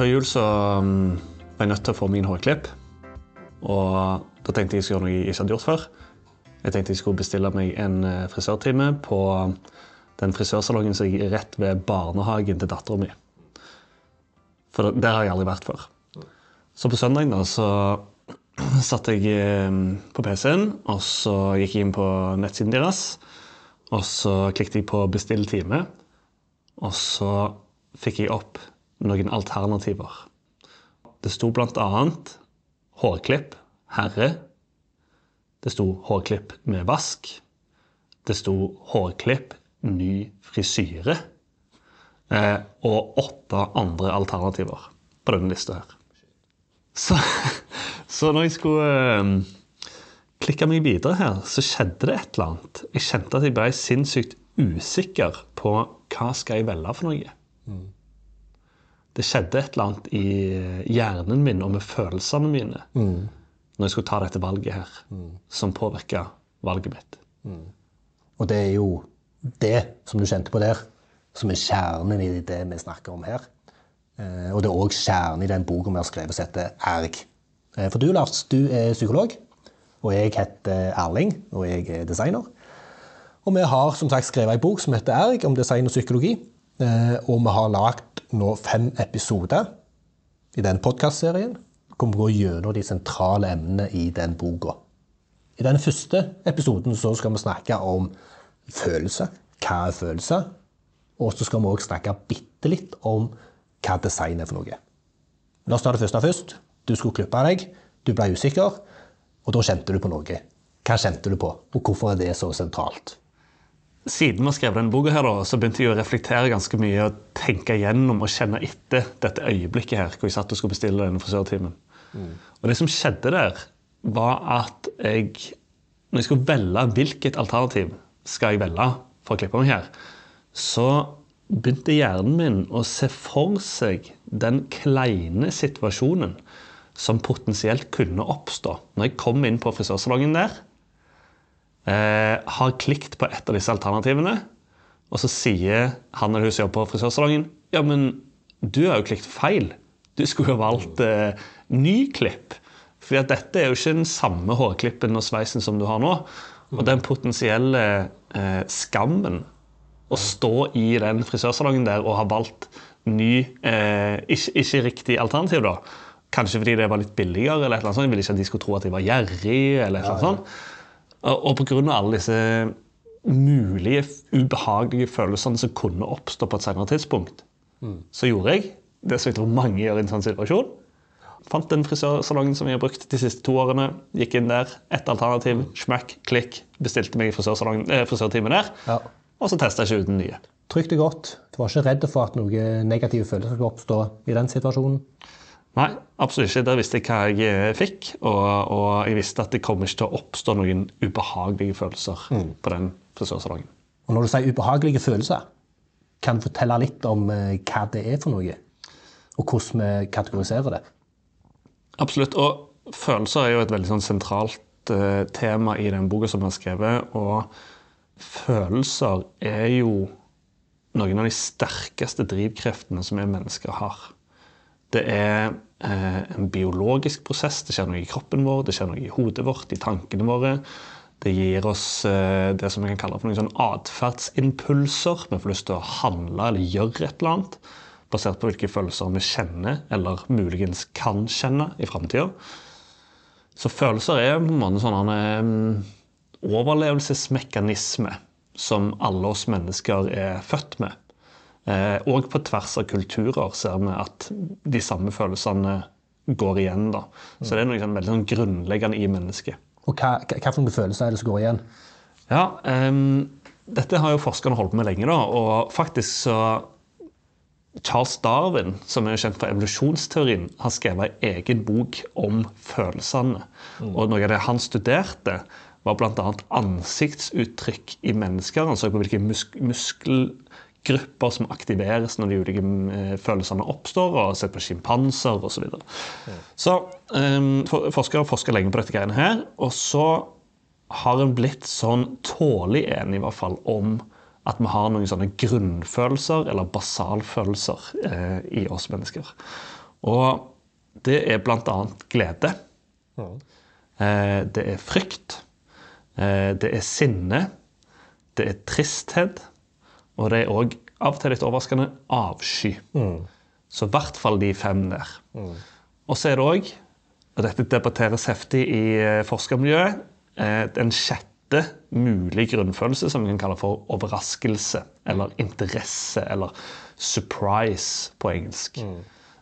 Før jul så um, var jeg nødt til å få min hårklipp. Og da tenkte jeg jeg skulle gjøre noe jeg ikke hadde gjort før. Jeg tenkte jeg skulle bestille meg en eh, frisørtime på den frisørsalongen som ligger rett ved barnehagen til dattera mi. For der har jeg aldri vært før. Så på søndag da, så satt jeg eh, på PC-en, og så gikk jeg inn på nettsiden deres. Og så klikket jeg på 'bestill time', og så fikk jeg opp noen alternativer. Det sto annet hårklipp herre. Det sto hårklipp med vask. Det sto hårklipp ny frisyre. Eh, og åtte andre alternativer på denne lista her. Så, så når jeg skulle eh, klikke meg videre her, så skjedde det et eller annet. Jeg kjente at jeg ble sinnssykt usikker på hva skal jeg velge for noe. Det skjedde et eller annet i hjernen min og med følelsene mine når jeg skulle ta dette valget her, som påvirka valget mitt. Og det er jo det som du kjente på der, som er kjernen i det vi snakker om her. Eh, Og det er òg kjernen i den boka vi har skrevet som heter Erg. Eh, For du, Lars, du er psykolog. Og jeg heter Erling, og jeg er designer. Og vi har som sagt skrevet ei bok som heter Erg, om design og psykologi. Eh, Og vi har lagd nå fem episoder i den podkastserien. Hvor vi går gjennom de sentrale emnene i den boka. I den første episoden så skal vi snakke om følelser. Hva er følelser? Og så skal vi òg snakke bitte litt om hva design er for noe. La oss ta det første først. Du skulle klippe deg, du ble usikker, og da kjente du på noe. Hva kjente du på, og hvorfor er det så sentralt? Siden vi har skrevet denne boka, her, da, så begynte jeg å reflektere ganske mye og tenke gjennom og kjenne etter dette øyeblikket her, hvor jeg satt og skulle bestille denne frisørtimen. Og det som skjedde der, var at jeg Når jeg skulle velge hvilket alternativ skal jeg velge for å klippe meg her, så begynte hjernen min å se for seg den kleine situasjonen som potensielt kunne oppstå når jeg kom inn på frisørsalongen der har klikt på et av disse alternativene, og så sier han eller hun som jobber på frisørsalongen ja, men du har jo klikt feil. Du skulle jo valgt eh, ny klipp. For dette er jo ikke den samme hårklippen og sveisen som du har nå. Og den potensielle eh, skammen å stå i den frisørsalongen der og ha valgt ny, eh, ikke, ikke riktig alternativ, da. Kanskje fordi det var litt billigere, eller et eller annet sånt. Jeg ville ikke at de skulle tro at jeg var gjerrig. eller et eller annet sånt. Og, pga. alle disse mulige ubehagelige følelsene som kunne oppstå på et senere tidspunkt, så gjorde jeg det som jeg tror mange gjør i en sånn situasjon. Fant den frisørsalongen som jeg har brukt de siste to årene. Gikk inn der, ett alternativ, smakk, klikk. Bestilte meg eh, frisørtime der. Ja. Og så testa jeg ikke ut den nye. Trygt og godt. Du var ikke redd for at noen negative følelser skulle oppstå i den situasjonen? Nei, absolutt ikke. Der visste jeg hva jeg eh, fikk, og, og jeg visste at det kommer ikke til å oppstå noen ubehagelige følelser på den frisørsalongen. Og når du sier ubehagelige følelser, kan du fortelle litt om eh, hva det er for noe? Og hvordan vi kategoriserer det? Absolutt. Og følelser er jo et veldig sånn sentralt uh, tema i den boka som jeg har skrevet. Og følelser er jo noen av de sterkeste drivkreftene som vi mennesker har. Det er eh, en biologisk prosess. Det skjer noe i kroppen vår, det skjer noe i hodet vårt, i tankene våre. Det gir oss eh, det som vi kan kalle for noen sånn atferdsimpulser. Vi får lyst til å handle eller gjøre et eller annet basert på hvilke følelser vi kjenner, eller muligens kan kjenne i framtida. Så følelser er en sånn en eh, overlevelsesmekanisme som alle oss mennesker er født med. Eh, og på tvers av kulturer ser vi at de samme følelsene går igjen. da. Så det er noe sånn veldig sånn grunnleggende i mennesket. Og hva, hva for noen følelser er det som går igjen? Ja, um, Dette har jo forskerne holdt på med lenge. da, og faktisk så Charles Darwin, som er kjent for evolusjonsteorien, har skrevet en egen bok om følelsene. Og Noe av det han studerte, var bl.a. ansiktsuttrykk i mennesker. Han så på hvilke musk muskelgrupper som aktiveres når de ulike eh, følelsene oppstår, og sett på sjimpanser osv. Så, videre. så um, forskere har forska lenge på dette greiene her. Og så har en blitt sånn tålelig enig i hvert fall om at vi har noen sånne grunnfølelser eller basalfølelser eh, i oss mennesker. Og det er bl.a. glede. Eh, det er frykt. Eh, det er sinne. Det er tristhet. Og det er òg av og til litt overraskende avsky. Så i hvert fall de fem der. Og så er det òg, og dette debatteres heftig i eh, forskermiljøet, eh, den sjette mulig grunnfølelse som vi kan kalle for overraskelse. Eller interesse, eller surprise på engelsk.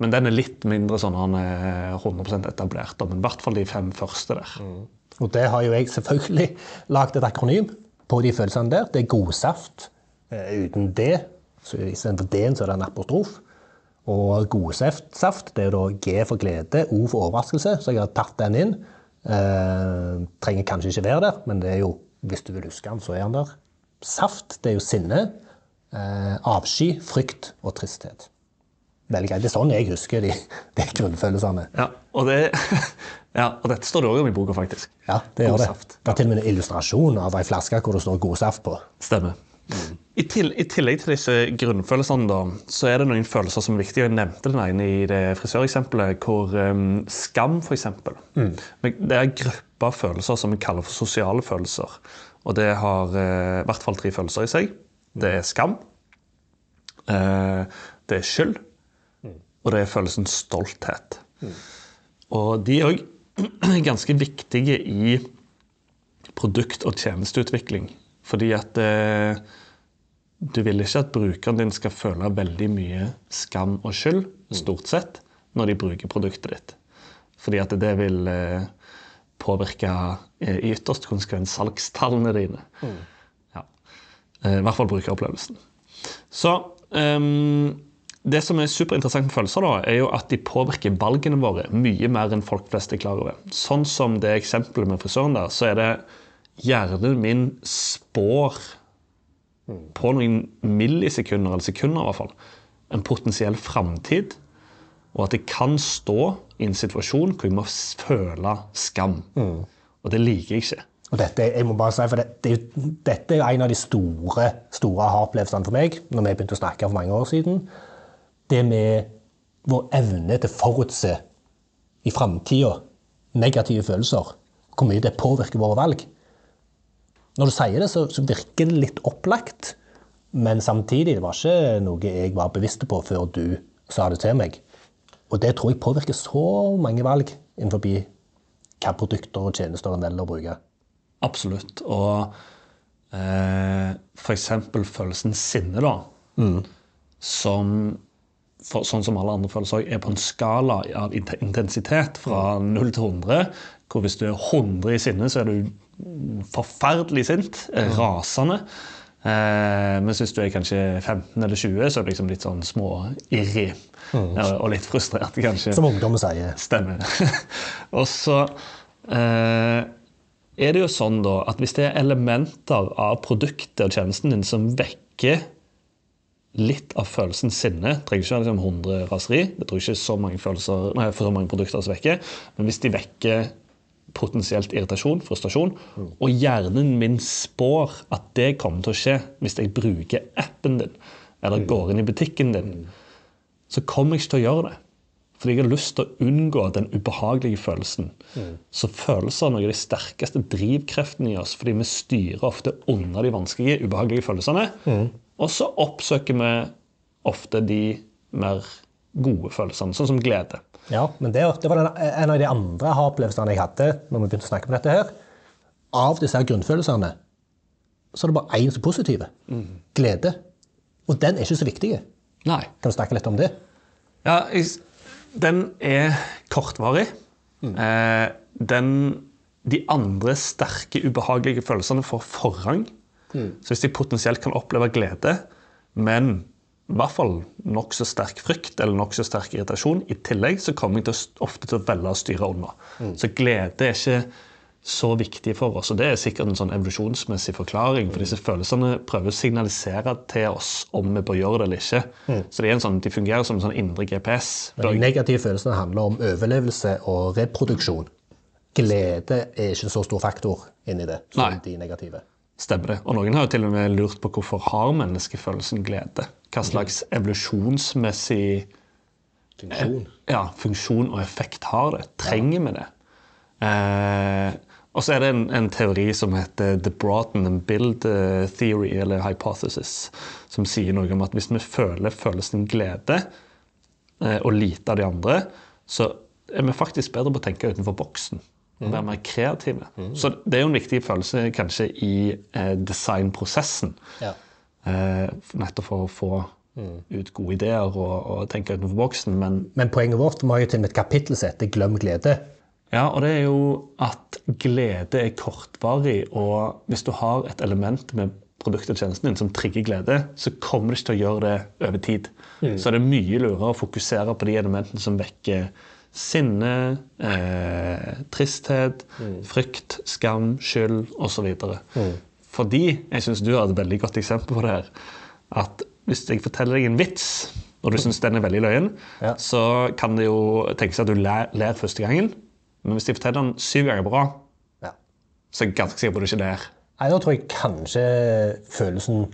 Men den er litt mindre sånn han er 100 etablert. Men i hvert fall de fem første der. Og det har jo jeg selvfølgelig lagd et akronym på de følelsene der. Det er godsaft. Eh, uten D, så istedenfor D-en så er det en apostrof. Og godsaft, saft, det er da G for glede, O for overraskelse, så jeg har tatt den inn. Eh, trenger kanskje ikke være der, men det er jo, hvis du vil huske den, så er den der. Saft, det er jo sinne. Eh, avsky, frykt og tristhet. Veldig greit. Det er sånn jeg husker de, de grunnfølelsene. Ja, og, det, ja, og dette står det òg om i boka, faktisk. Ja, det gjør det. Det er til og med en illustrasjon av ei flaske hvor det står godsaft på. Stemmer. I, til, I tillegg til disse grunnfølelsene da, så er det noen følelser som er viktige. Jeg nevnte den ene i det frisøreksempelet, hvor um, skam, f.eks. Mm. Det er en gruppe av følelser som vi kaller for sosiale følelser. Og det har i uh, hvert fall tre følelser i seg. Det er skam, Uh, det er skyld, og det er følelsen stolthet. Og de er òg ganske viktige i produkt- og tjenesteutvikling. Fordi at eh, du vil ikke at brukeren din skal føle veldig mye skam og skyld, stort sett, når de bruker produktet ditt. Fordi at det vil eh, påvirke eh, i ytterste konsekvens salgstallene dine. Ja. Eh, I hvert fall brukeropplevelsen. Så um, det som er superinteressant med følelser, da, er jo at de påvirker valgene våre mye mer enn folk flest er klar over. Sånn som det eksempelet med frisøren der, så er det hjernen min spår på noen millisekunder, eller sekunder i hvert fall, en potensiell framtid. Og at jeg kan stå i en situasjon hvor jeg må føle skam. Og det liker jeg ikke. Og dette, jeg må bare si, for det, det, dette er jo en av de store, store aha-opplevelsene for meg, når vi begynte å snakke for mange år siden. Det med vår evne til å forutse i framtida negative følelser. Hvor mye det påvirker våre valg. Når du sier det, så, så virker det litt opplagt. Men samtidig, det var ikke noe jeg var bevisst på før du sa det til meg. Og det tror jeg påvirker så mange valg innenfor hvilke produkter og tjenester en velger å bruke. Absolutt. Og eh, f.eks. følelsen sinne, da. Som for, sånn som alle andre følelser er på en skala av intensitet fra 0 til 100. Hvor hvis du er 100 i sinne, så er du forferdelig sint. Rasende. Eh, mens hvis du er kanskje 15 eller 20, så er du liksom litt sånn småirrig. Mm. og litt frustrert, kanskje. Som ungdommen sier. Stemmer. og så eh, er det jo sånn da at hvis det er elementer av produktet og tjenesten din som vekker litt av følelsen sinne trenger ikke liksom 100 raseri, det tror jeg ikke så mange, følelser, nei, for så mange produkter som vekker, men hvis de vekker potensielt irritasjon, frustrasjon, og hjernen min spår at det kommer til å skje hvis jeg bruker appen din, eller går inn i butikken din, så kommer jeg ikke til å gjøre det. Fordi jeg har lyst til å unngå den ubehagelige følelsen. Så følelser er noe av de sterkeste drivkreftene i oss, fordi vi styrer ofte unna de vanskelige, ubehagelige følelsene. Og så oppsøker vi ofte de mer gode følelsene, sånn som glede. Ja, men det, det var den, en av de andre aha-opplevelsene jeg hadde når vi begynte å snakke om dette her. Av disse her grunnfølelsene så er det bare én som er positiv. Glede. Og den er ikke så viktig. Nei. Kan du snakke litt om det? Ja, den er kortvarig. Eh, den, de andre sterke, ubehagelige følelsene får forrang. Så hvis de potensielt kan oppleve glede, men i hvert fall nokså sterk frykt eller nokså sterk irritasjon, i tillegg så kommer jeg til ofte til å velge å styre unna. Så glede er ikke så viktig for oss. Og det er sikkert en sånn evolusjonsmessig forklaring. For disse følelsene prøver å signalisere til oss om vi bør gjøre det eller ikke. Så det er en sånn, de fungerer som en sånn indre GPS. De negative følelsene handler om overlevelse og reproduksjon. Glede er ikke en så stor faktor inni det som Nei. de negative. Stemmer det. Og noen har jo til og med lurt på hvorfor har menneskefølelsen glede? Hva slags evolusjonsmessig Funksjon. ja, funksjon og effekt har det? Trenger vi det? Eh, og så er det en, en, teori som heter The Broughton and Build eh, Theory, eller Hypothesis, som sier noe om at hvis vi føler følelsen glede eh, og lite av de andre, så er vi faktisk bedre på å tenke utenfor boksen. Og være mer kreative. Mm. Så det er jo en viktig følelse kanskje i eh, designprosessen. Ja. Eh, nettopp for å få mm. ut gode ideer og, og tenke utenfor boksen. Men, men poenget vårt har jo til og med et kapittel som heter 'Glem glede'. Ja, og det er jo at glede er kortvarig, og hvis du har et element med produktet og tjenesten din som trigger glede, så kommer du ikke til å gjøre det over tid. Mm. Så det er mye lurere å fokusere på de elementene som vekker sinne, eh, tristhet, mm. frykt, skam, skyld osv. Mm. Fordi jeg syns du har et veldig godt eksempel på det her. At hvis jeg forteller deg en vits, og du syns den er veldig løyen, ja. så kan det jo tenkes at du ler, ler første gangen. Men hvis de forteller den syv ganger bra, ja. så er jeg ganske sikker på at du ikke ler. Nei, Da tror jeg kanskje følelsen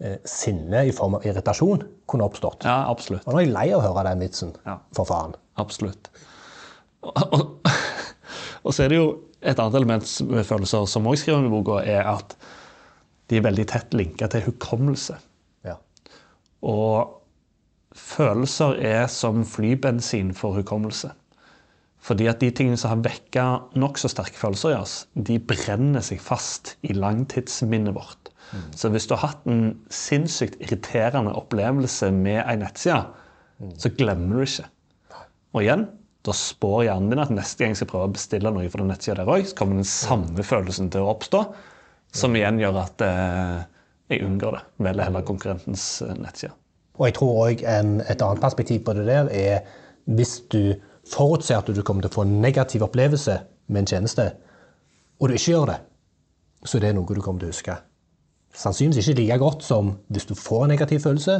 eh, sinne i form av irritasjon kunne oppstått. Ja, absolutt. Og nå er jeg lei av å høre den vitsen. Ja. For faen. Absolutt. Og, og, og, så er det jo et annet element med følelser som òg skriver om i boka, er at de er veldig tett linka til hukommelse. Ja. Og følelser er som flybensin for hukommelse. Fordi at de tingene som har vekka nokså sterke følelser i oss, de brenner seg fast i langtidsminnet vårt. Mm. Så hvis du har hatt en sinnssykt irriterende opplevelse med ei nettside, mm. så glemmer du ikke. Og igjen, da spår hjernen din at neste gang jeg skal prøve å bestille noe fra nettsida der òg, så kommer den samme følelsen til å oppstå, som igjen gjør at eh, jeg unngår det. Velger heller konkurrentens eh, nettside. Og jeg tror òg et annet perspektiv på det der er hvis du forutser at du kommer til å få en negativ opplevelse med en tjeneste, og du ikke gjør det, så er det noe du kommer til å huske. Sannsynligvis ikke like godt som hvis du får en negativ følelse,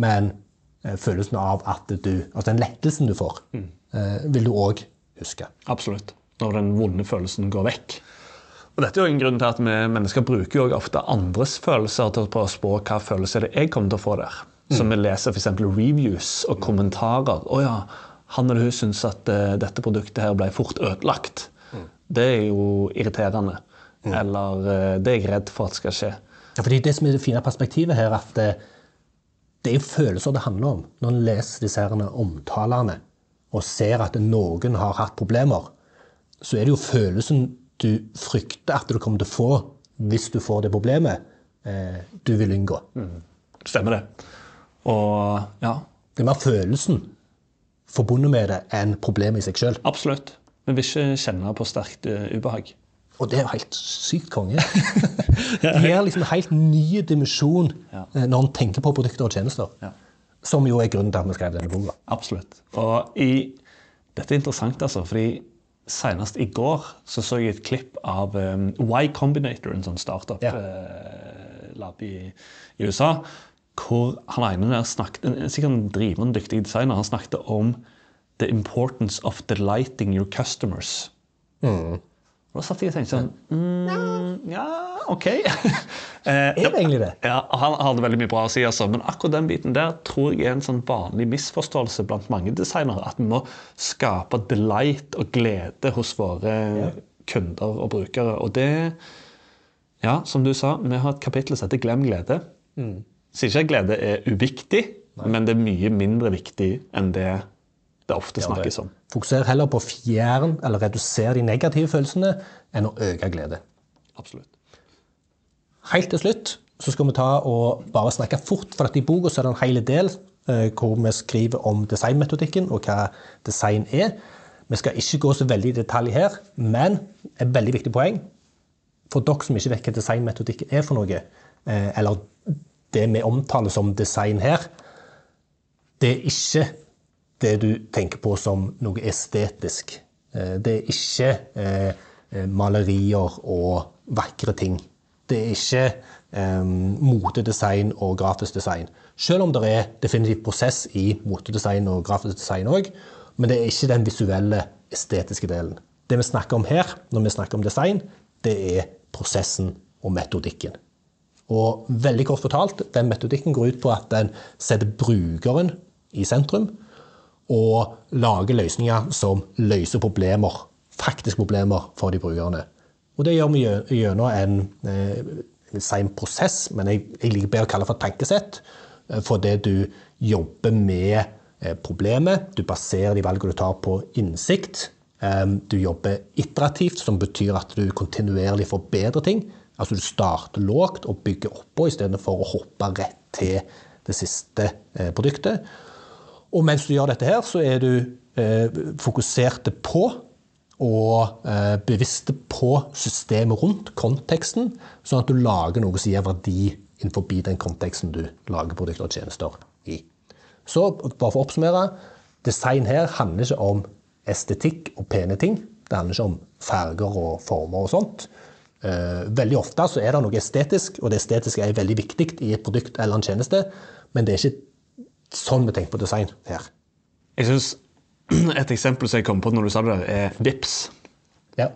men følelsen av at du Altså den lettelsen du får, mm. eh, vil du òg huske. Absolutt. Når den vonde følelsen går vekk. Og dette er jo en grunn til at vi mennesker bruker jo ofte andres følelser til å spå hva følelse det jeg kommer til å få der. Mm. Vi leser f.eks. reviews og kommentarer. 'Å ja, han eller hun syns at uh, dette produktet her ble fort ødelagt. Mm. Det er jo irriterende. Mm. Eller det er jeg redd for at skal skje. Ja, fordi Det som er det fine perspektivet her, at det, eh, er jo følelser det handler om. Når en leser disse her omtalene og ser at noen har hatt problemer, så er det jo følelsen du frykter at du kommer til å få hvis du får det problemet, eh, du vil unngå. Mm. Stemmer det. Og ja. Det er mer følelsen forbundet med det enn problemet i seg sjøl. Absolutt. Vi vil ikke kjenne på sterkt uh, ubehag. Og det er jo helt sykt konge. det gir liksom en helt ny dimensjon ja. Eh, når en tenker på produkter og tjenester. Ja. Som jo er grunnen til at vi skrev denne boka. Absolutt. Og i, dette er interessant, altså, fordi senest i går så, så jeg et klipp av um, Y Combinator, en sånn startup-lab ja. uh, i, i USA hvor han ene der snakket, sikkert en drivende dyktig designer, han snakket om the importance of delighting your customers. Mm. Og Da satt jeg og tenkte sånn mm, Ja, OK. er det egentlig det? Ja, Han hadde veldig mye bra å si, altså. men akkurat den biten der tror jeg er en sånn vanlig misforståelse blant mange designere. At vi må skape delight og glede hos våre ja. kunder og brukere. Og det Ja, som du sa, vi har et kapittel som heter Glem glede. Mm. Sier ikke at glede er uviktig, Nei. men det er mye mindre viktig enn det det ofte snakkes om. Fokuser heller på å fjerne eller redusere de negative følelsene enn å øke glede. Absolutt. Helt til slutt så skal vi ta og bare snakke fort, for at i boka er det en hel del eh, hvor vi skriver om designmetodikken og hva design er. Vi skal ikke gå så veldig i detalj her, men et veldig viktig poeng for dere som ikke vet hva designmetodikken er for noe, eh, eller det vi omtaler som design her, det er ikke det du tenker på som noe estetisk. Eh, det er ikke eh, eh, malerier og vakre ting. Det er ikke um, motedesign og grafisk design. Selv om det er definitivt prosess i motedesign og grafisk design òg, men det er ikke den visuelle, estetiske delen. Det vi snakker om her, når vi snakker om design, det er prosessen og metodikken. Og veldig kort fortalt, den metodikken går ut på at den setter brukeren i sentrum. Og lager løsninger som løser problemer, faktiske problemer for de brukerne. Og det gjør vi gjennom en, eh, jeg vil si en prosess, men jeg, jeg liker bedre å kalle det for et tankesett. eh, Fordi du jobber med eh, problemet, du baserer de valgene du tar på innsikt. eh, Du jobber iterativt, som betyr at du kontinuerlig forbedrer ting. Altså du starter lågt og bygger oppå istedenfor å hoppe rett til det siste eh, produktet. Og mens du gjør dette her, så er du eh, fokuserte på og eh, bevisste på systemet rundt, konteksten, sånn at du lager noe som gir verdi innenfor den konteksten du lager produkter og tjenester i. Så bare for å oppsummere, design her handler ikke om estetikk og pene ting. Det handler ikke om farger og former og sånt. Eh, veldig ofte så er det noe estetisk, og det estetiske er veldig viktig i et produkt eller en tjeneste, men det er ikke sånn vi tenker på design her. Jeg synes Et eksempel som jeg kom på når du sa det, er Vips. Ja.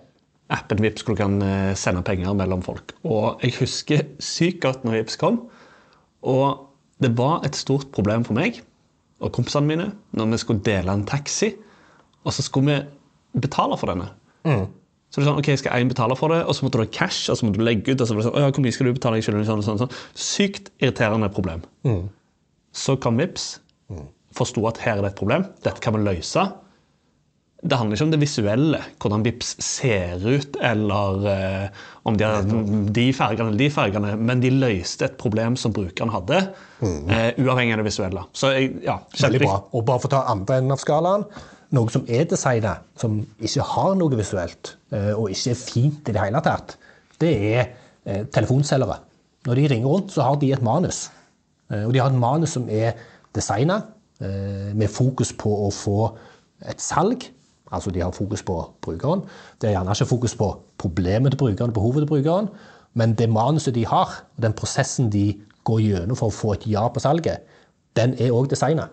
Appen Vips hvor du kan eh, sende penger mellom folk. Og Jeg husker sykt godt når Vips kom. Og det var et stort problem for meg og kompisene mine når vi skulle dele en taxi, og så skulle vi betale for denne. Så det er sånn, ok, Skal én betale for det, og så måtte du ha cash, og så måtte du legge ut. og så var det sånn, «Å ja, hvor mye skal du betale? Jeg skylder sånn, sånn, sånn. Sykt irriterende problem. Så kom Vips, forsto at her er det et problem, dette kan vi løse. Det handler ikke om det visuelle, hvordan Vips ser ut, eller eh, om de har de fargene eller de fargene, men de løste et problem som brukeren hadde, eh, uavhengig av det visuelle. Så jeg, ja, Veldig bra. Og bare for å ta andre enden av skalaen, noe som er designet, som ikke har noe visuelt, eh, og ikke er fint i det hele tatt, det er eh, telefonselgere. Når de ringer rundt, så har de et manus. Eh, Og de har et manus som er designet, eh, med fokus på å få et salg. Altså de har fokus på brukeren. Det er gjerne ikke fokus på problemet til brukeren, behovet til brukeren, men det manuset de har, og den prosessen de går gjennom for å få et ja på salget, den er òg designet.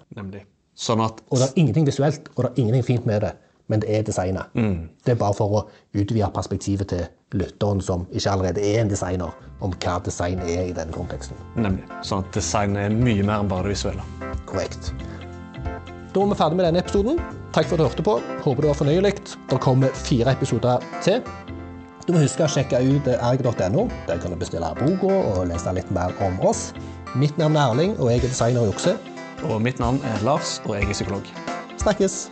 Sånn at Og det er ingenting visuelt og det er ingenting fint med det, men det er designet. Det er bare for å utvide perspektivet til lytteren som ikke allerede er en designer, om hva design er i denne konteksten. Nemlig. Sånn at design er mye mer enn bare det visuelle. Korrekt. Da er vi ferdig med denne episoden. Takk for at du hørte på. Håper det var fornøyelig. Det kommer fire episoder til. Du må huske å sjekke ut erg.no. Der kan du bestille boka og lese litt mer om oss. Mitt navn er Erling, og jeg er designer i Okse. Og mitt navn er Lars, og jeg er psykolog. Snakkes!